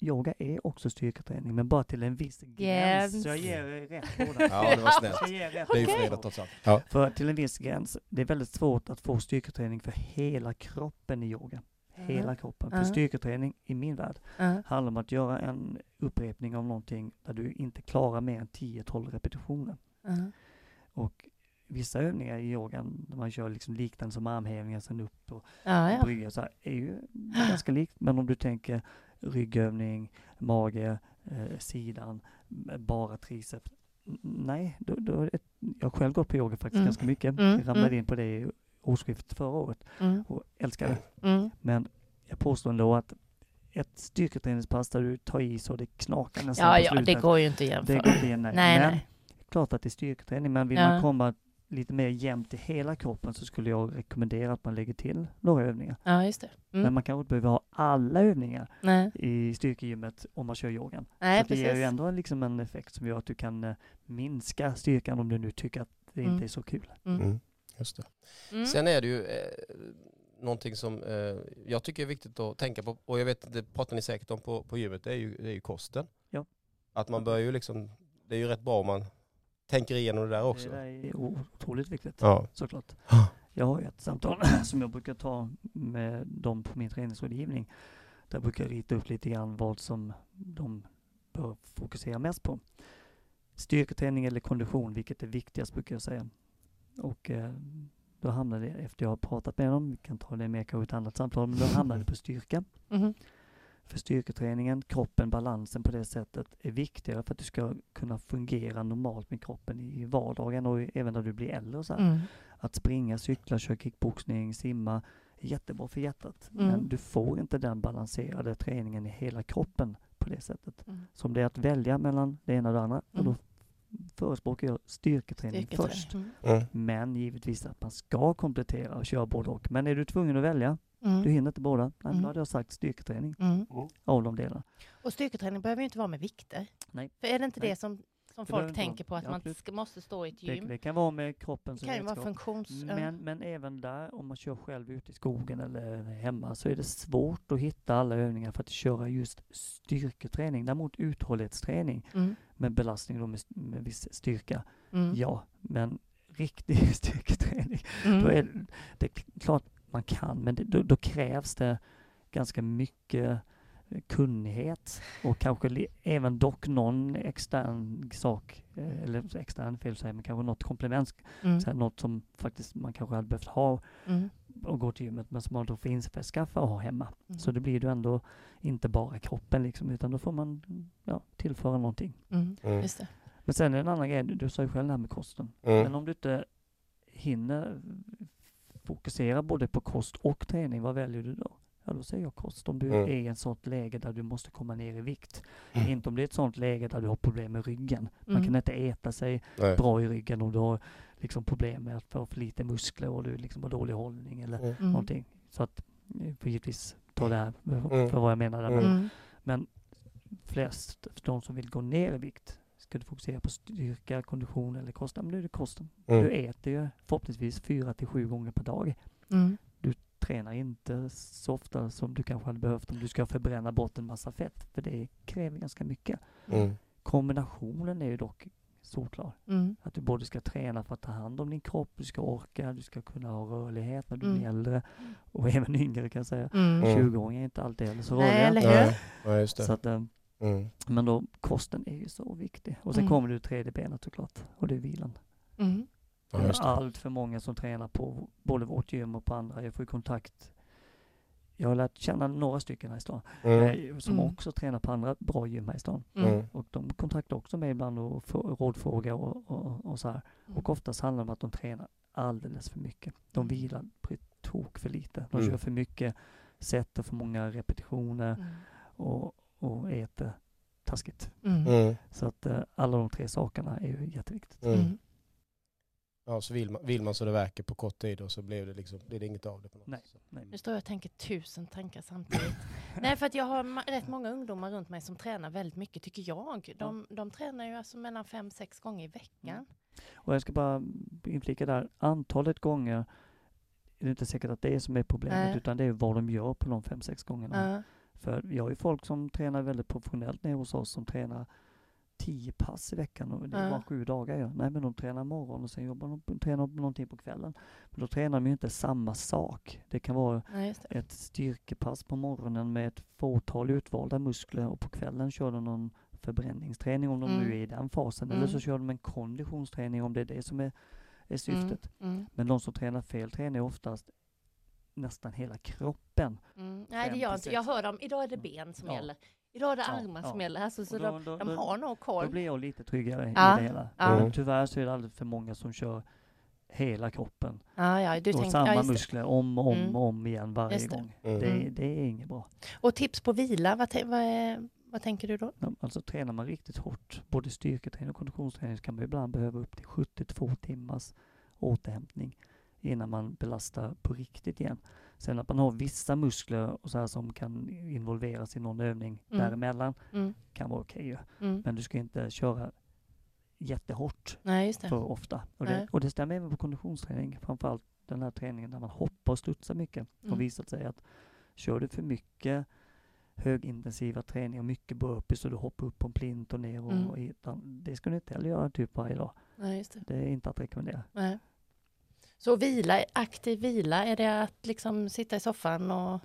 Speaker 3: yoga är också styrketräning men bara till en viss gräns. Så jag ger er rätt det.
Speaker 1: Ja, det var snällt. Det är ju fredag trots allt.
Speaker 3: Ja. För till en viss gräns, det är väldigt svårt att få styrketräning för hela kroppen i yoga. Hela kroppen. För
Speaker 2: Ja.
Speaker 3: styrketräning i min värld
Speaker 2: Ja.
Speaker 3: handlar om att göra en upprepning av någonting där du inte klarar mer än 10-12 repetitioner.
Speaker 2: Ja.
Speaker 3: Och vissa övningar i yogan, där man kör liksom liknande som armhävningar, sen upp och
Speaker 2: Ja, ja.
Speaker 3: brygga så här, är ju ganska likt. Men om du tänker ryggövning, mage, eh, sidan, bara triceps. Nej, då, då, är det- jag har själv gått på yoga faktiskt
Speaker 2: Mm.
Speaker 3: ganska mycket.
Speaker 2: Mm,
Speaker 3: Jag ramlade
Speaker 2: mm.
Speaker 3: in på det i årsskiftet förra året
Speaker 2: Mm.
Speaker 3: och älskar det.
Speaker 2: Mm.
Speaker 3: Men jag påstår ändå att ett styrketräningspass där du tar i så det knakar nästan
Speaker 2: Ja,
Speaker 3: på
Speaker 2: ja, det går ju inte att
Speaker 3: det
Speaker 2: jämföra.
Speaker 3: går inte igen. Nej.
Speaker 2: Nej,
Speaker 3: Men
Speaker 2: nej.
Speaker 3: klart att det är styrketräning, men vill
Speaker 2: Ja.
Speaker 3: man komma lite mer jämnt i hela kroppen så skulle jag rekommendera att man lägger till några övningar.
Speaker 2: Ja, just det.
Speaker 3: Men
Speaker 2: Mm.
Speaker 3: man kanske inte behöver ha alla övningar
Speaker 2: Nej,
Speaker 3: i styrkegymmet om man kör yogan.
Speaker 2: nej
Speaker 3: så det ger ju ändå en- liksom en effekt som gör att du kan eh, minska styrkan om du nu tycker att det
Speaker 2: Mm.
Speaker 3: inte är så kul.
Speaker 2: Mm.
Speaker 1: Mm. Just det.
Speaker 2: Mm.
Speaker 1: Sen är det ju eh, någonting som eh, jag tycker är viktigt att tänka på, och jag vet det pratar ni säkert om på, på gymmet, det är ju, det är ju kosten.
Speaker 3: Ja.
Speaker 1: Att man bör ju liksom, det är ju rätt bra om man tänker igenom det där också.
Speaker 3: Det är otroligt viktigt,
Speaker 1: Ja.
Speaker 3: såklart. Jag har ett samtal som jag brukar ta med dem på min träningsrådgivning. Där brukar jag rita upp lite grann vad som de bör fokusera mest på. Styrketräning eller kondition, vilket är viktigast brukar jag säga. Och eh, då hamnar det, efter jag har pratat med dem, vi kan ta det med kanske i ett annat samtal, men då hamnar det på styrka.
Speaker 2: Mhm.
Speaker 3: För styrketräningen, kroppen, balansen på det sättet är viktigare för att du ska kunna fungera normalt med kroppen i vardagen och även när du blir äldre. Så här.
Speaker 2: Mm.
Speaker 3: Att springa, cykla, köra kickboxning, simma är jättebra för hjärtat.
Speaker 2: Mm.
Speaker 3: Men du får inte den balanserade träningen i hela kroppen på det sättet.
Speaker 2: Mm.
Speaker 3: Så om det är att välja mellan det ena och det andra, och då
Speaker 2: Mm.
Speaker 3: förespråkar jag styrketräning,
Speaker 2: Styrketräning.
Speaker 3: först.
Speaker 2: Mm.
Speaker 3: Men givetvis att man ska komplettera och köra både och. Men är du tvungen att välja, du
Speaker 2: Mm.
Speaker 3: hinner inte båda, nej, men
Speaker 2: Mm.
Speaker 3: då hade jag sagt styrketräning
Speaker 2: Mm.
Speaker 3: av de delarna.
Speaker 2: Och styrketräning behöver ju inte vara med vikter.
Speaker 3: Nej.
Speaker 2: För är det inte
Speaker 3: Nej.
Speaker 2: det som, som
Speaker 3: Det
Speaker 2: folk tänker
Speaker 3: vara.
Speaker 2: på, att
Speaker 3: Ja,
Speaker 2: man ska, måste stå i ett
Speaker 3: Det,
Speaker 2: gym?
Speaker 3: det kan vara med kroppen
Speaker 2: Det
Speaker 3: som
Speaker 2: kan vara funktions...
Speaker 3: Men, men även där, om man kör själv ute i skogen eller hemma, så är det svårt att hitta alla övningar för att köra just styrketräning. Däremot uthållighetsträning
Speaker 2: Mm.
Speaker 3: med belastning då med, med viss styrka,
Speaker 2: Mm.
Speaker 3: ja, men riktig styrketräning,
Speaker 2: Mm.
Speaker 3: då är det, det är klart man kan, men det, då, då krävs det ganska mycket kunnighet och kanske även dock någon extern sak, eh, eller extern fel säga, men kanske något komplement
Speaker 2: Mm.
Speaker 3: så här, något som faktiskt man kanske hade behövt ha
Speaker 2: Mm.
Speaker 3: och gå till gymmet men som man då får införskaffa och ha hemma.
Speaker 2: Mm.
Speaker 3: Så det blir ju ändå inte bara kroppen liksom utan då får man ja, tillföra någonting.
Speaker 2: Mm.
Speaker 1: Mm.
Speaker 2: Just det.
Speaker 3: Men sen är det en annan grej, du, du sa ju själv det här med kosten.
Speaker 1: Mm.
Speaker 3: Men om du inte hinner fokusera både på kost och träning, vad väljer du då? Ja, då säger jag kost. Om du
Speaker 1: Mm.
Speaker 3: är i ett sånt läge där du måste komma ner i vikt.
Speaker 1: Mm.
Speaker 3: Inte om det är ett sånt läge där du har problem med ryggen. Man
Speaker 2: Mm.
Speaker 3: kan inte äta sig
Speaker 1: Nej.
Speaker 3: bra i ryggen om du har liksom problem med att få för lite muskler och du liksom har dålig hållning eller
Speaker 1: Mm.
Speaker 2: Mm.
Speaker 3: någonting. Så att eh, får givetvis ta det här för,
Speaker 1: Mm.
Speaker 3: för vad jag menar där. Men,
Speaker 2: Mm.
Speaker 3: men flest, de som vill gå ner i vikt, ska du fokusera på styrka, kondition eller kost, men då är det kosten.
Speaker 1: Mm.
Speaker 3: Du äter ju förhoppningsvis fyra till sju gånger per dag.
Speaker 2: Mm.
Speaker 3: tränar inte så ofta som du kanske hade behövt om du ska förbränna bort en massa fett. För det kräver ganska mycket.
Speaker 1: Mm.
Speaker 3: Kombinationen är ju dock solklar.
Speaker 2: Mm.
Speaker 3: Att du både ska träna för att ta hand om din kropp, du ska orka, du ska kunna ha rörlighet när du
Speaker 2: Mm.
Speaker 3: blir äldre och även yngre kan jag säga.
Speaker 2: Mm.
Speaker 1: Mm.
Speaker 3: 20-åringar är inte alltid heller så
Speaker 2: Nej,
Speaker 3: rörliga.
Speaker 2: eller hur?
Speaker 1: Nej, ja, just
Speaker 3: Så att, eh,
Speaker 1: Mm.
Speaker 3: men då, kosten är ju så viktig. Och sen
Speaker 2: Mm.
Speaker 3: kommer du tredje benet såklart, och det är vilan.
Speaker 2: Mm.
Speaker 1: Ja, det.
Speaker 3: Allt för många som tränar på både vårt gym och på andra. Jag får ju kontakt. Jag har lärt känna några stycken här i stan
Speaker 1: Mm.
Speaker 3: som
Speaker 2: Mm.
Speaker 3: också tränar på andra bra gym här i stan.
Speaker 2: Mm.
Speaker 3: Och de kontaktar också mig ibland och rådfrågar och, och, och så här.
Speaker 2: Mm.
Speaker 3: Och oftast handlar det om att de tränar alldeles för mycket. De vilar på ett tok för lite. De
Speaker 1: Mm.
Speaker 3: kör för mycket, sätter för många repetitioner
Speaker 2: Mm.
Speaker 3: och, och äter taskigt.
Speaker 2: Mm.
Speaker 1: Mm.
Speaker 3: Så att eh, alla de tre sakerna är ju jätteviktigt.
Speaker 1: Mm.
Speaker 2: Mm.
Speaker 1: Ja, så vill man, vill man så det verkar på kort tid och så blev det liksom, blir det inget av det. På något
Speaker 3: Nej.
Speaker 1: sätt.
Speaker 3: Nej.
Speaker 2: Nu står jag och tänker tusen tankar samtidigt. Nej, för att jag har ma- rätt många ungdomar runt mig som tränar väldigt mycket, tycker jag. De, de tränar ju alltså mellan fem, sex gånger i veckan.
Speaker 3: Och jag ska bara inflika där, antalet gånger är det inte säkert att det är som är problemet
Speaker 2: Nej.
Speaker 3: utan det är vad de gör på de fem, sex gångerna.
Speaker 2: Ja.
Speaker 3: För jag har ju folk som tränar väldigt professionellt nere hos oss som tränar tio pass i veckan och det är bara sju dagar. Ja. Nej men de tränar morgon och sen jobbar de, tränar de någonting på kvällen. Men då tränar de ju inte samma sak. Det kan vara
Speaker 2: Nej, det.
Speaker 3: ett styrkepass på morgonen med ett fåtal utvalda muskler och på kvällen kör de någon förbränningsträning om de
Speaker 2: Mm.
Speaker 3: nu är i den fasen. Eller
Speaker 2: Mm.
Speaker 3: så kör de en konditionsträning om det är det som är, är syftet.
Speaker 2: Mm.
Speaker 3: Men de som tränar fel tränar oftast nästan hela kroppen.
Speaker 2: Mm. Nej, det gör
Speaker 3: till
Speaker 2: inte. Jag hör dem. Idag är det ben som
Speaker 3: Ja.
Speaker 2: gäller. Idag är det
Speaker 3: Ja,
Speaker 2: armar
Speaker 3: ja.
Speaker 2: som gäller. Alltså, så
Speaker 3: Och
Speaker 2: de,
Speaker 3: då, då,
Speaker 2: de
Speaker 3: då,
Speaker 2: har nog
Speaker 3: då
Speaker 2: koll.
Speaker 3: blir jag lite tryggare
Speaker 2: Ja,
Speaker 3: i det hela.
Speaker 2: ja.
Speaker 3: Men tyvärr så är det alldeles för många som kör hela kroppen.
Speaker 2: Ja, ja, du
Speaker 3: och
Speaker 2: tänk,
Speaker 3: samma
Speaker 2: ja,
Speaker 3: muskler om och om,
Speaker 2: Mm.
Speaker 3: och om igen varje
Speaker 2: det.
Speaker 3: gång.
Speaker 1: Mm.
Speaker 3: Det,
Speaker 2: Mm.
Speaker 3: det är inget bra.
Speaker 2: Och tips på vila, vad, vad, vad tänker du då?
Speaker 3: Alltså tränar man riktigt hårt, både styrketräning och konditionsträning, så kan man ibland behöva upp till 72 timmars återhämtning innan man belastar på riktigt igen. Sen att man har vissa muskler och så här som kan involveras i någon övning
Speaker 2: Mm.
Speaker 3: däremellan
Speaker 2: Mm.
Speaker 3: kan vara okej ju.
Speaker 2: Mm.
Speaker 3: Men du ska inte köra jättehårt
Speaker 2: Nej,
Speaker 3: för ofta. Och det, och det stämmer även på konditionsträning, framförallt den här träningen där man hoppar och studsar mycket. Det
Speaker 2: Mm.
Speaker 3: har visat sig att kör du för mycket högintensiva träningar, mycket burpees och du hoppar upp på en plint och ner och,
Speaker 2: Mm.
Speaker 3: och det ska du inte heller göra typ varje dag.
Speaker 2: Nej, det.
Speaker 3: Det är inte att rekommendera.
Speaker 2: Nej. Så vila, aktiv vila, är det att liksom sitta i soffan och...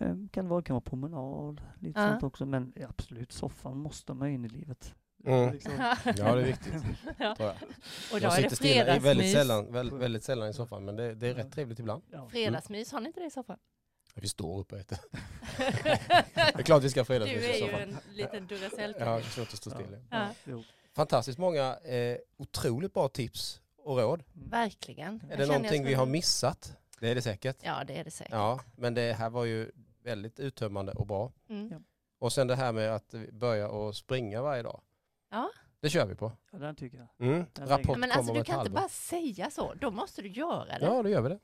Speaker 3: Eh, kan vara, kan vara promenad, lite
Speaker 2: Ja.
Speaker 3: sånt också, men absolut soffan måste man in i livet.
Speaker 1: Mm.
Speaker 3: Liksom,
Speaker 1: Ja, det är viktigt.
Speaker 2: Ja.
Speaker 1: Tror jag.
Speaker 2: Och då
Speaker 1: Jag
Speaker 2: är det
Speaker 1: sitter stilla i väldigt sällan, väldigt, väldigt sällan i soffan, men det, det är rätt trevligt ibland.
Speaker 3: ja.
Speaker 2: Fredagsmys, har ni inte det i soffan?
Speaker 1: Vi står upp och äter. Det är klart vi ska ha
Speaker 2: du
Speaker 1: fredagsmys
Speaker 2: är
Speaker 1: i
Speaker 2: ju
Speaker 1: soffan.
Speaker 2: en liten duracell
Speaker 1: Ja, det är svårt att stå still.
Speaker 2: Ja.
Speaker 1: Fantastiskt många eh, otroligt bra tips och råd.
Speaker 2: Verkligen. Jag
Speaker 1: Är det
Speaker 2: jag
Speaker 1: någonting vi har missat? Det är det säkert.
Speaker 2: Ja, det är det säkert.
Speaker 1: Ja, men det här var ju väldigt uttömmande och bra.
Speaker 2: Mm.
Speaker 3: Ja.
Speaker 1: Och sen det här med att börja och springa varje dag.
Speaker 2: Ja.
Speaker 1: Det kör vi på.
Speaker 3: Ja, den tycker jag.
Speaker 1: Mm.
Speaker 3: Jag
Speaker 1: Rapport
Speaker 3: tänker-
Speaker 2: Men
Speaker 1: kommer
Speaker 2: alltså du kan inte bara säga så, då måste du göra det.
Speaker 1: Ja, då gör vi det.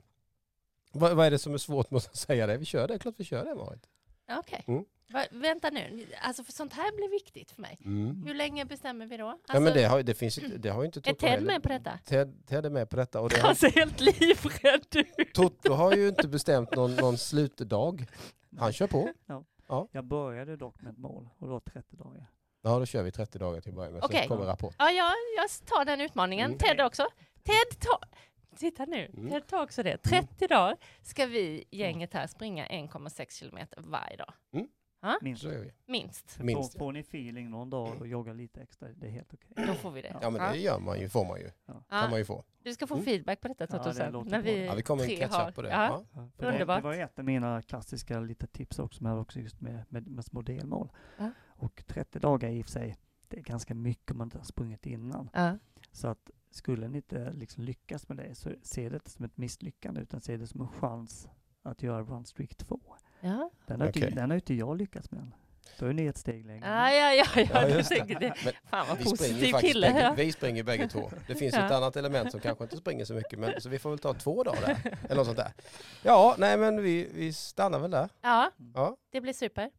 Speaker 1: Vad, vad är det som är svårt med att säga det? Vi kör det, klart vi kör det Marit.
Speaker 2: Ja, Okej.
Speaker 1: Mm.
Speaker 2: Va, vänta nu, alltså för sånt här blir viktigt för mig. Hur länge bestämmer vi då? Alltså,
Speaker 1: ja, men det har, det finns det har ju inte
Speaker 2: är
Speaker 1: Toto
Speaker 2: Ted
Speaker 1: heller.
Speaker 2: med på detta?
Speaker 1: Ted, Ted är med på detta och det har,
Speaker 2: Han ser helt livrädd ut.
Speaker 1: Toto har ju inte bestämt någon, någon slutdag. Han kör på.
Speaker 3: Jag började dock med ett mål och var 30 dagar.
Speaker 1: Ja, då kör vi 30 dagar till att börja med.
Speaker 2: Okej.
Speaker 1: Sen kommer rapport.
Speaker 2: Ja, jag, jag tar den utmaningen.
Speaker 1: Mm.
Speaker 2: Ted också. Ted, ta... Titta nu.
Speaker 1: Mm.
Speaker 2: Ted tar också det. 30 dagar ska vi, gänget här, springa 1,6 kilometer varje dag.
Speaker 3: Minst.
Speaker 1: Så gör vi.
Speaker 2: Minst.
Speaker 1: Minst.
Speaker 3: Får, får ni feeling någon dag och jogga lite extra, det är helt okej.
Speaker 2: Då får vi det.
Speaker 1: Ja, men det gör man ju, får man ju. Kan man ju få.
Speaker 2: du ska få
Speaker 1: Mm.
Speaker 2: feedback på detta
Speaker 3: Ja,
Speaker 2: Toto
Speaker 3: det
Speaker 2: sen.
Speaker 3: låter
Speaker 2: När
Speaker 3: bra.
Speaker 2: vi
Speaker 1: Ja, vi kommer
Speaker 2: tre
Speaker 1: catch
Speaker 2: har-
Speaker 1: up på det.
Speaker 2: Ja.
Speaker 1: Ja.
Speaker 3: Ja, för det,
Speaker 2: Underbart.
Speaker 3: det var ett av mina klassiska lite tips också, men också just med, med, med små delmål.
Speaker 2: Ja.
Speaker 3: Och 30 dagar i och för sig, det är ganska mycket om man inte har sprungit innan.
Speaker 2: Ja.
Speaker 3: Så att skulle ni inte liksom lyckas med det, så se det inte som ett misslyckande, utan se det som en chans att göra Run Streak 2.
Speaker 2: Ja.
Speaker 3: Den har,
Speaker 1: Okej.
Speaker 3: inte, den har inte jag lyckats med än. Då är ni ett steg längre.
Speaker 2: Ja, ja, ja, ja,
Speaker 1: Ja,
Speaker 2: du tänker det.
Speaker 1: Men
Speaker 2: Fan vad
Speaker 1: vi springer ju
Speaker 2: positiv kille.
Speaker 1: bägge,
Speaker 2: Ja.
Speaker 1: vi springer bägge två. Det finns
Speaker 2: Ja.
Speaker 1: ett annat element som kanske inte springer så mycket, men, så vi får väl ta två dagar där. Eller något sånt där. Ja, nej men vi, vi stannar väl där.
Speaker 2: ja,
Speaker 1: Ja.
Speaker 2: det blir super.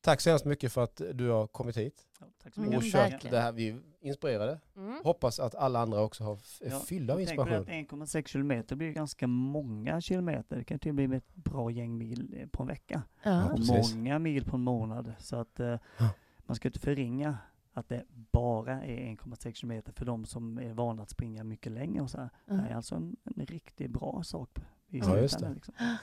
Speaker 1: Tack så hemskt mycket för att du har kommit hit
Speaker 3: Ja, tack så
Speaker 2: Mm,
Speaker 1: och
Speaker 3: mycket.
Speaker 1: kört
Speaker 2: verkligen.
Speaker 1: det här. Vi inspirerade.
Speaker 2: Mm.
Speaker 1: Hoppas att alla andra också har är
Speaker 3: Ja,
Speaker 1: fyllda av inspiration.
Speaker 3: att 1,6 kilometer blir ganska många kilometer. Det kan till bli ett bra gäng mil eh, på en vecka.
Speaker 2: Ja.
Speaker 3: Och många mil på en månad. Så att eh,
Speaker 1: Ja.
Speaker 3: man ska inte förringa att det bara är 1,6 kilometer för de som är vana att springa mycket längre. Och så här. Det är alltså en, en riktigt bra sak i
Speaker 1: Ja, just det.
Speaker 3: Liksom.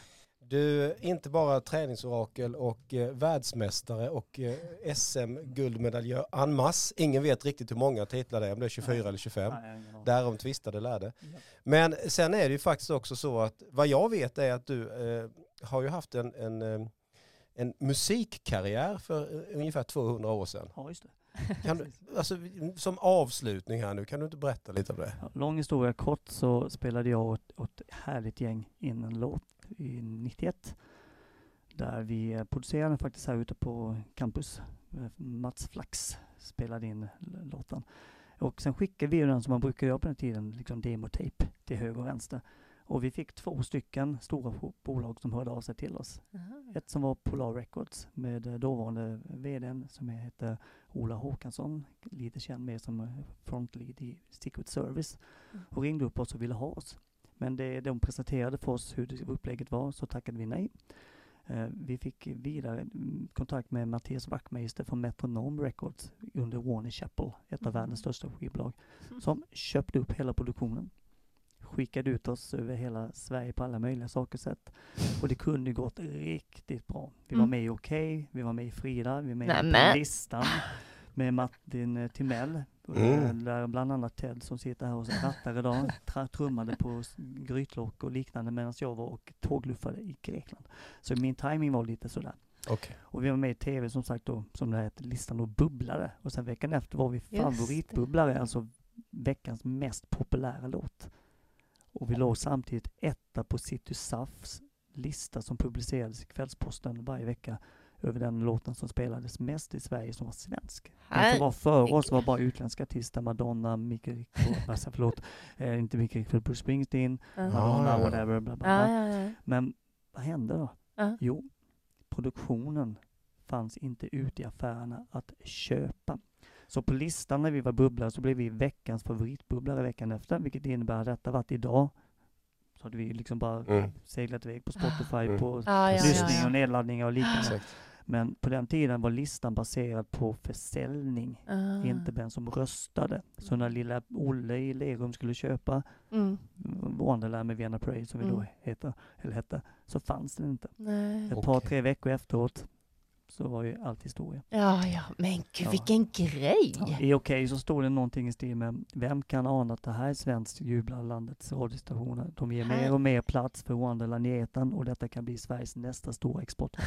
Speaker 1: Du är inte bara träningsorakel och eh, världsmästare och eh, SM-guldmedaljör en masse. Ingen vet riktigt hur många titlar det är, om det är 24
Speaker 3: Nej.
Speaker 1: eller 25.
Speaker 3: Nej.
Speaker 1: Därom tvistade lärde.
Speaker 3: Ja.
Speaker 1: Men sen är det ju faktiskt också så att vad jag vet är att du eh, har ju haft en, en, eh, en musikkarriär för eh, ungefär 200 år sedan.
Speaker 3: Ja, just det.
Speaker 1: Kan du, alltså, som avslutning här nu, kan du inte berätta lite om det?
Speaker 3: Lång historia kort så spelade jag åt ett härligt gäng in en låt i 91. Där vi producerade faktiskt här ute på campus. Eh, Mats Flax spelade in låten. Och sen skickade vi den som man brukar göra på den tiden, liksom demotape till höger och vänster. Och vi fick två stycken stora bo- bolag som hörde av sig till oss. Ett som var Polar Records med eh, dåvarande vdn som heter Ola Håkansson, lite känd mer som eh, frontlead i Secret Service
Speaker 2: Mm.
Speaker 3: och ringde upp oss och ville ha oss. Men det de presenterade för oss hur det upplägget var så tackade vi nej. Eh, Vi fick vidare mm, kontakt med Mattias Wachtmeister från Metronome Records under Warner Chappell, ett av
Speaker 2: Mhm.
Speaker 3: världens största skivbolag, som köpte upp hela produktionen. Skickade ut oss över hela Sverige på alla möjliga saker och sätt. Och det kunde gått riktigt bra. Vi var
Speaker 2: Mm.
Speaker 3: med i Okej, vi var med i Frida, vi var med
Speaker 2: Nämen.
Speaker 3: på listan med Martin Timell.
Speaker 1: Mm.
Speaker 3: Där bland annat Ted som sitter här och rattar idag, tra- trummade på grytlock och liknande medan jag var och tågluffade i Grekland. Så min timing var lite sådär.
Speaker 1: Okej.
Speaker 3: Och vi var med i tv som sagt då, som det hette, listan och bubblade. Och sen veckan efter var vi favoritbubblare, alltså veckans mest populära låt. Och vi låg samtidigt etta på City Safs lista som publicerades i Kvällsposten varje vecka över den låten som spelades mest i Sverige som var svensk. De som var före oss var bara utländska artister, Madonna, Micke Rickford, alltså förlåt, eh, inte Micke Rickford, Bruce Springsteen,
Speaker 2: Ja.
Speaker 3: Madonna,
Speaker 1: ja, ja.
Speaker 3: whatever, bla bla
Speaker 2: Ja,
Speaker 3: bla.
Speaker 2: ja, ja.
Speaker 3: Men vad hände då?
Speaker 2: Ja.
Speaker 3: Jo, produktionen fanns inte ute i affärerna att köpa. Så på listan när vi var bubblare så blev vi veckans favoritbubblare veckan efter, vilket innebär att detta varit idag. Så hade vi liksom bara
Speaker 1: Mm.
Speaker 3: seglat iväg på Spotify,
Speaker 1: Mm.
Speaker 3: på
Speaker 2: Ja, ja,
Speaker 3: lyssning
Speaker 2: ja,
Speaker 3: och nedladdningar och liknande.
Speaker 1: Exakt.
Speaker 3: Men på den tiden var listan baserad på försäljning,
Speaker 2: ja.
Speaker 3: inte vem som röstade. Så när lilla Olle i Lerum skulle köpa
Speaker 2: Mm.
Speaker 3: Wonderland med Vienna Parade som vi då
Speaker 2: Mm.
Speaker 3: heter, eller hette, så fanns den inte.
Speaker 2: Nej.
Speaker 3: Ett
Speaker 1: Okej.
Speaker 3: par, tre veckor efteråt så var ju allt historia.
Speaker 2: Ja, ja, men gud
Speaker 3: Ja.
Speaker 2: vilken grej!
Speaker 3: Ja, I Okej så står det någonting i stil med Vem kan ana att det här är svenskt jublar landets radiostationer. De ger
Speaker 2: Här-
Speaker 3: mer och mer plats för Wonderland i etern och detta kan bli Sveriges nästa stora export.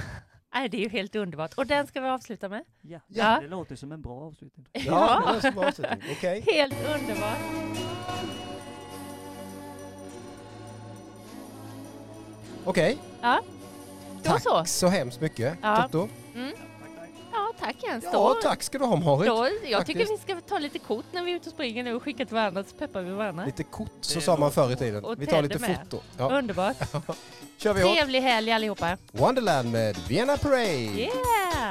Speaker 2: Nej, det är ju helt underbart. Och den ska vi avsluta med.
Speaker 3: Ja,
Speaker 2: Ja.
Speaker 3: det låter som en bra avslutning.
Speaker 1: Ja, det var som avslutning. Okej.
Speaker 2: Helt underbart.
Speaker 1: Okej.
Speaker 2: Ja, då
Speaker 1: Tack
Speaker 2: så.
Speaker 1: så hemskt mycket,
Speaker 2: Ja.
Speaker 1: Toto.
Speaker 2: Mm. Ja, tack Jens.
Speaker 1: Ja,
Speaker 2: Då,
Speaker 1: tack ska du ha Marit.
Speaker 2: då, jag tycker
Speaker 1: faktiskt.
Speaker 2: vi ska ta lite kort när vi är ute och springer nu och skicka till varandra så peppar vi varandra.
Speaker 1: Lite kort, så sa man förr i tiden.
Speaker 2: Och
Speaker 1: Vi tar lite
Speaker 2: med.
Speaker 1: foto. Ja.
Speaker 2: Underbart.
Speaker 1: Kör vi.
Speaker 2: Trevlig helg allihopa.
Speaker 1: Wonderland med Vienna Parade.
Speaker 2: Yeah!